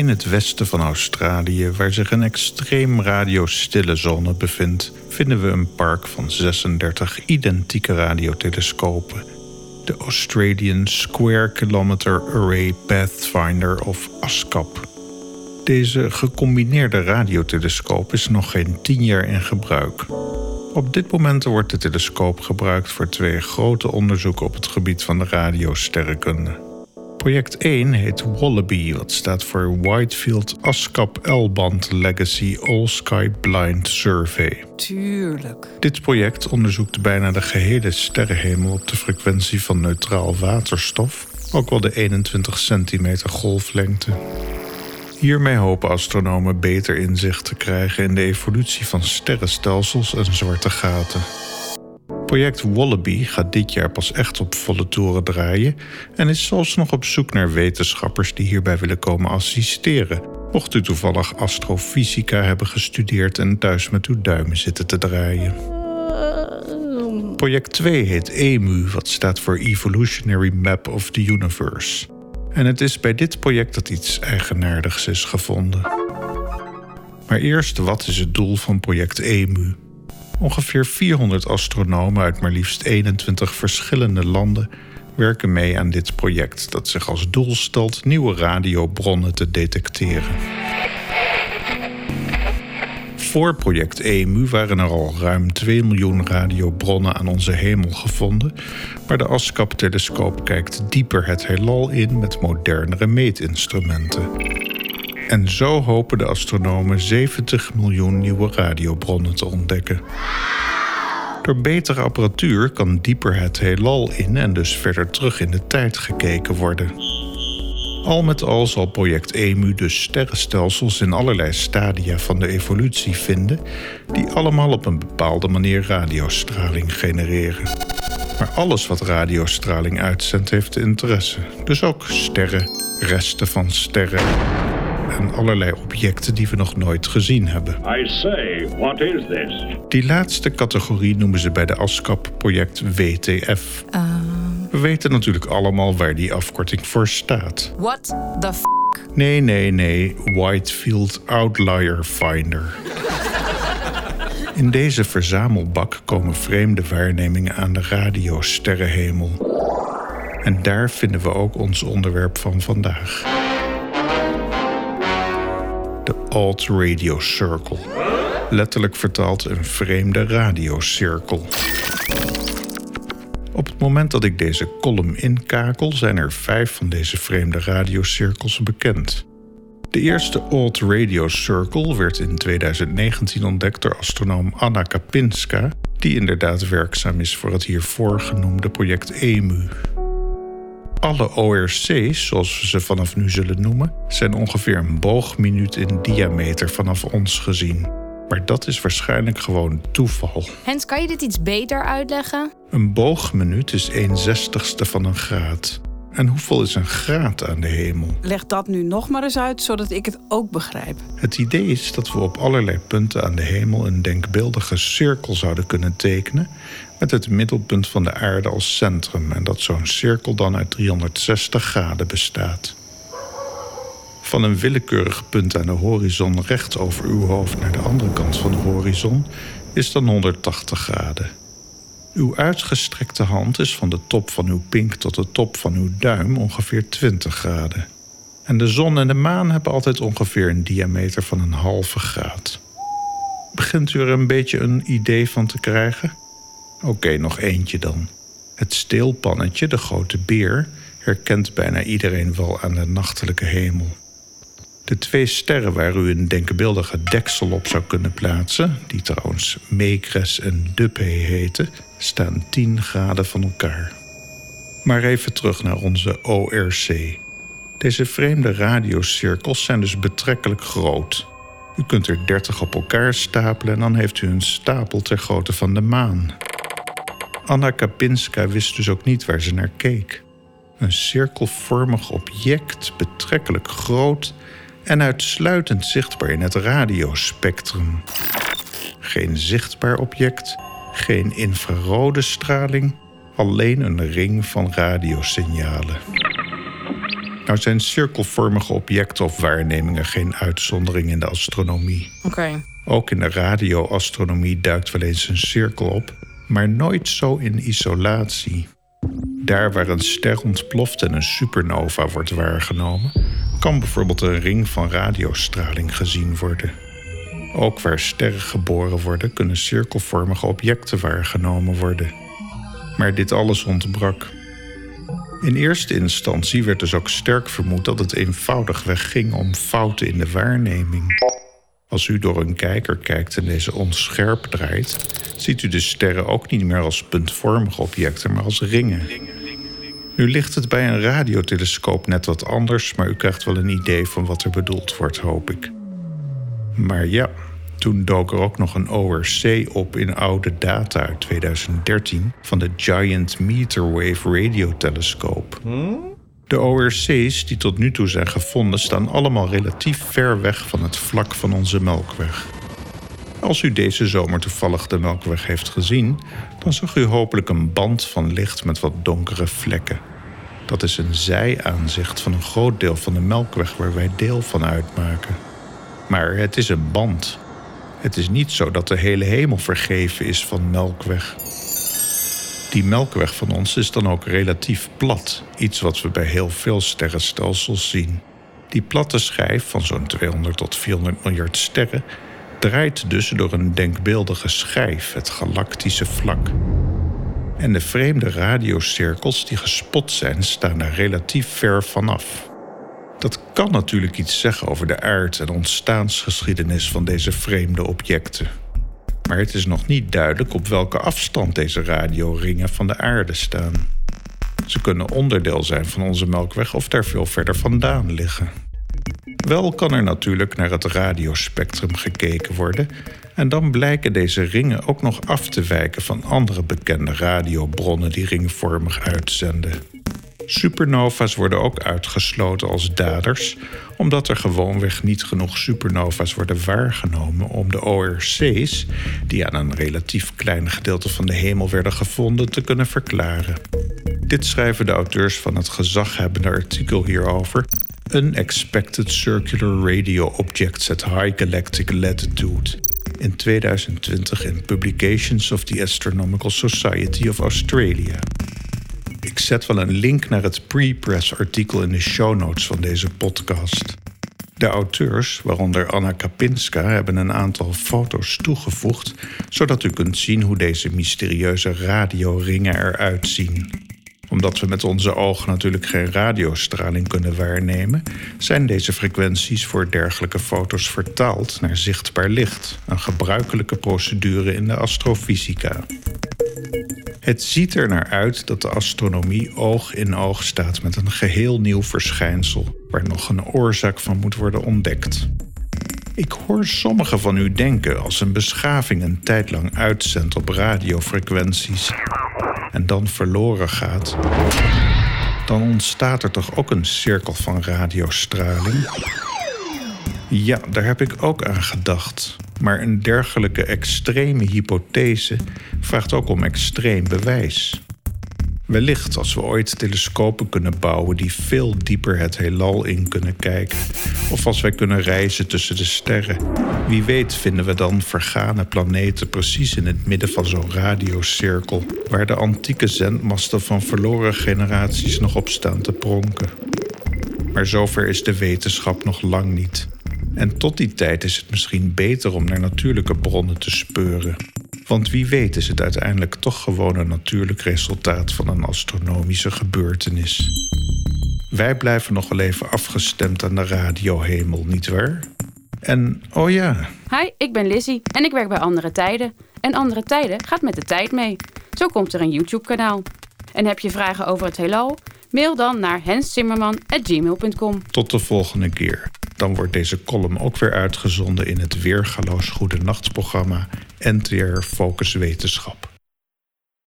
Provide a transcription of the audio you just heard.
In het westen van Australië, waar zich een extreem radiostille zone bevindt, vinden we een park van 36 identieke radiotelescopen. De Australian Square Kilometer Array Pathfinder of ASCAP. Deze gecombineerde radiotelescoop is nog geen 10 jaar in gebruik. Op dit moment wordt de telescoop gebruikt voor twee grote onderzoeken op het gebied van de radiosterrenkunde. Project 1 heet Wallaby, wat staat voor Whitefield ASCAP L-band Legacy All Sky Blind Survey. Tuurlijk. Dit project onderzoekt bijna de gehele sterrenhemel op de frequentie van neutraal waterstof, ook wel de 21 centimeter golflengte. Hiermee hopen astronomen beter inzicht te krijgen in de evolutie van sterrenstelsels en zwarte gaten. Project Wallaby gaat dit jaar pas echt op volle toeren draaien en is zelfs nog op zoek naar wetenschappers die hierbij willen komen assisteren. Mocht u toevallig astrofysica hebben gestudeerd en thuis met uw duimen zitten te draaien. Project 2 heet EMU, wat staat voor Evolutionary Map of the Universe. En het is bij dit project dat iets eigenaardigs is gevonden. Maar eerst, wat is het doel van project EMU? Ongeveer 400 astronomen uit maar liefst 21 verschillende landen werken mee aan dit project dat zich als doel stelt nieuwe radiobronnen te detecteren. Voor project EMU waren er al ruim 2 miljoen radiobronnen aan onze hemel gevonden, maar de ASCAP-telescoop kijkt dieper het heelal in met modernere meetinstrumenten. En zo hopen de astronomen 70 miljoen nieuwe radiobronnen te ontdekken. Door betere apparatuur kan dieper het heelal in en dus verder terug in de tijd gekeken worden. Al met al zal project EMU dus sterrenstelsels in allerlei stadia van de evolutie vinden, die allemaal op een bepaalde manier radiostraling genereren. Maar alles wat radiostraling uitzendt heeft interesse, dus ook sterren, resten van sterren en allerlei objecten die we nog nooit gezien hebben. I say, what is this? Die laatste categorie noemen ze bij de ASCAP-project WTF. We weten natuurlijk allemaal waar die afkorting voor staat. What the f? Nee, nee, nee. Whitefield Outlier Finder. In deze verzamelbak komen vreemde waarnemingen aan de radiosterrenhemel. En daar vinden we ook ons onderwerp van vandaag. De Alt Radio Circle. Letterlijk vertaald een vreemde radiocirkel. Op het moment dat ik deze column inkakel, zijn er vijf van deze vreemde radiocirkels bekend. De eerste Old Radio Circle werd in 2019 ontdekt door astronoom Anna Kapinska, die inderdaad werkzaam is voor het hiervoor genoemde project EMU. Alle ORC's, zoals we ze vanaf nu zullen noemen, zijn ongeveer een boogminuut in diameter vanaf ons gezien. Maar dat is waarschijnlijk gewoon toeval. Hens, kan je dit iets beter uitleggen? Een boogminuut is 1 zestigste van een graad. En hoeveel is een graad aan de hemel? Leg dat nu nog maar eens uit, zodat ik het ook begrijp. Het idee is dat we op allerlei punten aan de hemel een denkbeeldige cirkel zouden kunnen tekenen, met het middelpunt van de aarde als centrum, en dat zo'n cirkel dan uit 360 graden bestaat. Van een willekeurig punt aan de horizon recht over uw hoofd naar de andere kant van de horizon is dan 180 graden. Uw uitgestrekte hand is van de top van uw pink tot de top van uw duim ongeveer 20 graden. En de zon en de maan hebben altijd ongeveer een diameter van een halve graad. Begint u er een beetje een idee van te krijgen? Oké, nog eentje dan. Het steelpannetje, de grote beer, herkent bijna iedereen wel aan de nachtelijke hemel. De twee sterren waar u een denkbeeldige deksel op zou kunnen plaatsen, die trouwens Meekres en Duppe heten, staan 10 graden van elkaar. Maar even terug naar onze ORC. Deze vreemde radiocirkels zijn dus betrekkelijk groot. U kunt er 30 op elkaar stapelen en dan heeft u een stapel ter grootte van de maan. Anna Kapinska wist dus ook niet waar ze naar keek. Een cirkelvormig object, betrekkelijk groot en uitsluitend zichtbaar in het radiospectrum. Geen zichtbaar object, geen infrarode straling, alleen een ring van radiosignalen. Nou zijn cirkelvormige objecten of waarnemingen geen uitzondering in de astronomie. Oké. Ook in de radioastronomie duikt wel eens een cirkel op, maar nooit zo in isolatie. Daar waar een ster ontploft en een supernova wordt waargenomen, kan bijvoorbeeld een ring van radiostraling gezien worden. Ook waar sterren geboren worden, kunnen cirkelvormige objecten waargenomen worden. Maar dit alles ontbrak. In eerste instantie werd dus ook sterk vermoed dat het eenvoudigweg ging om fouten in de waarneming. Als u door een kijker kijkt en deze onscherp draait, ziet u de sterren ook niet meer als puntvormige objecten, maar als ringen. Nu ligt het bij een radiotelescoop net wat anders, maar u krijgt wel een idee van wat er bedoeld wordt, hoop ik. Maar ja, toen dook er ook nog een ORC op in oude data uit 2013 van de Giant Meter Wave Radiotelescoop. De ORC's die tot nu toe zijn gevonden staan allemaal relatief ver weg van het vlak van onze Melkweg. Als u deze zomer toevallig de Melkweg heeft gezien, dan zag u hopelijk een band van licht met wat donkere vlekken. Dat is een zijaanzicht van een groot deel van de Melkweg waar wij deel van uitmaken. Maar het is een band. Het is niet zo dat de hele hemel vergeven is van Melkweg. Die melkweg van ons is dan ook relatief plat, iets wat we bij heel veel sterrenstelsels zien. Die platte schijf van zo'n 200 tot 400 miljard sterren draait dus door een denkbeeldige schijf, het galactische vlak. En de vreemde radiocirkels die gespot zijn, staan daar relatief ver vanaf. Dat kan natuurlijk iets zeggen over de aard en ontstaansgeschiedenis van deze vreemde objecten. Maar het is nog niet duidelijk op welke afstand deze radioringen van de aarde staan. Ze kunnen onderdeel zijn van onze melkweg of daar veel verder vandaan liggen. Wel kan er natuurlijk naar het radiospectrum gekeken worden en dan blijken deze ringen ook nog af te wijken van andere bekende radiobronnen die ringvormig uitzenden. Supernova's worden ook uitgesloten als daders, omdat er gewoonweg niet genoeg supernova's worden waargenomen om de ORC's, die aan een relatief klein gedeelte van de hemel werden gevonden, te kunnen verklaren. Dit schrijven de auteurs van het gezaghebbende artikel hierover. Unexpected Circular Radio Objects at High Galactic Latitude. In 2020 in Publications of the Astronomical Society of Australia. Zet wel een link naar het pre-press artikel in de show notes van deze podcast. De auteurs, waaronder Anna Kapinska, hebben een aantal foto's toegevoegd, zodat u kunt zien hoe deze mysterieuze radioringen eruit zien. Omdat we met onze ogen natuurlijk geen radiostraling kunnen waarnemen, zijn deze frequenties voor dergelijke foto's vertaald naar zichtbaar licht, een gebruikelijke procedure in de astrofysica. Het ziet er naar uit dat de astronomie oog in oog staat met een geheel nieuw verschijnsel, waar nog een oorzaak van moet worden ontdekt. Ik hoor sommigen van u denken als een beschaving een tijd lang uitzendt op radiofrequenties en dan verloren gaat, dan ontstaat er toch ook een cirkel van radiostraling? Ja, daar heb ik ook aan gedacht. Maar een dergelijke extreme hypothese vraagt ook om extreem bewijs. Wellicht als we ooit telescopen kunnen bouwen die veel dieper het heelal in kunnen kijken. Of als wij kunnen reizen tussen de sterren. Wie weet vinden we dan vergane planeten precies in het midden van zo'n radiocirkel. Waar de antieke zendmasten van verloren generaties nog op staan te pronken. Maar zover is de wetenschap nog lang niet. En tot die tijd is het misschien beter om naar natuurlijke bronnen te speuren. Want wie weet is het uiteindelijk toch gewoon een natuurlijk resultaat van een astronomische gebeurtenis. Wij blijven nog wel even afgestemd aan de radiohemel, nietwaar? En oh ja, Hi, ik ben Lizzie en ik werk bij Andere Tijden. En Andere Tijden gaat met de tijd mee. Zo komt er een YouTube-kanaal. En heb je vragen over het heelal? Mail dan naar henszimmerman.gmail.com. tot de volgende keer. Dan wordt deze column ook weer uitgezonden in het weergaloos Goede Nachtprogramma NTR Focus Wetenschap.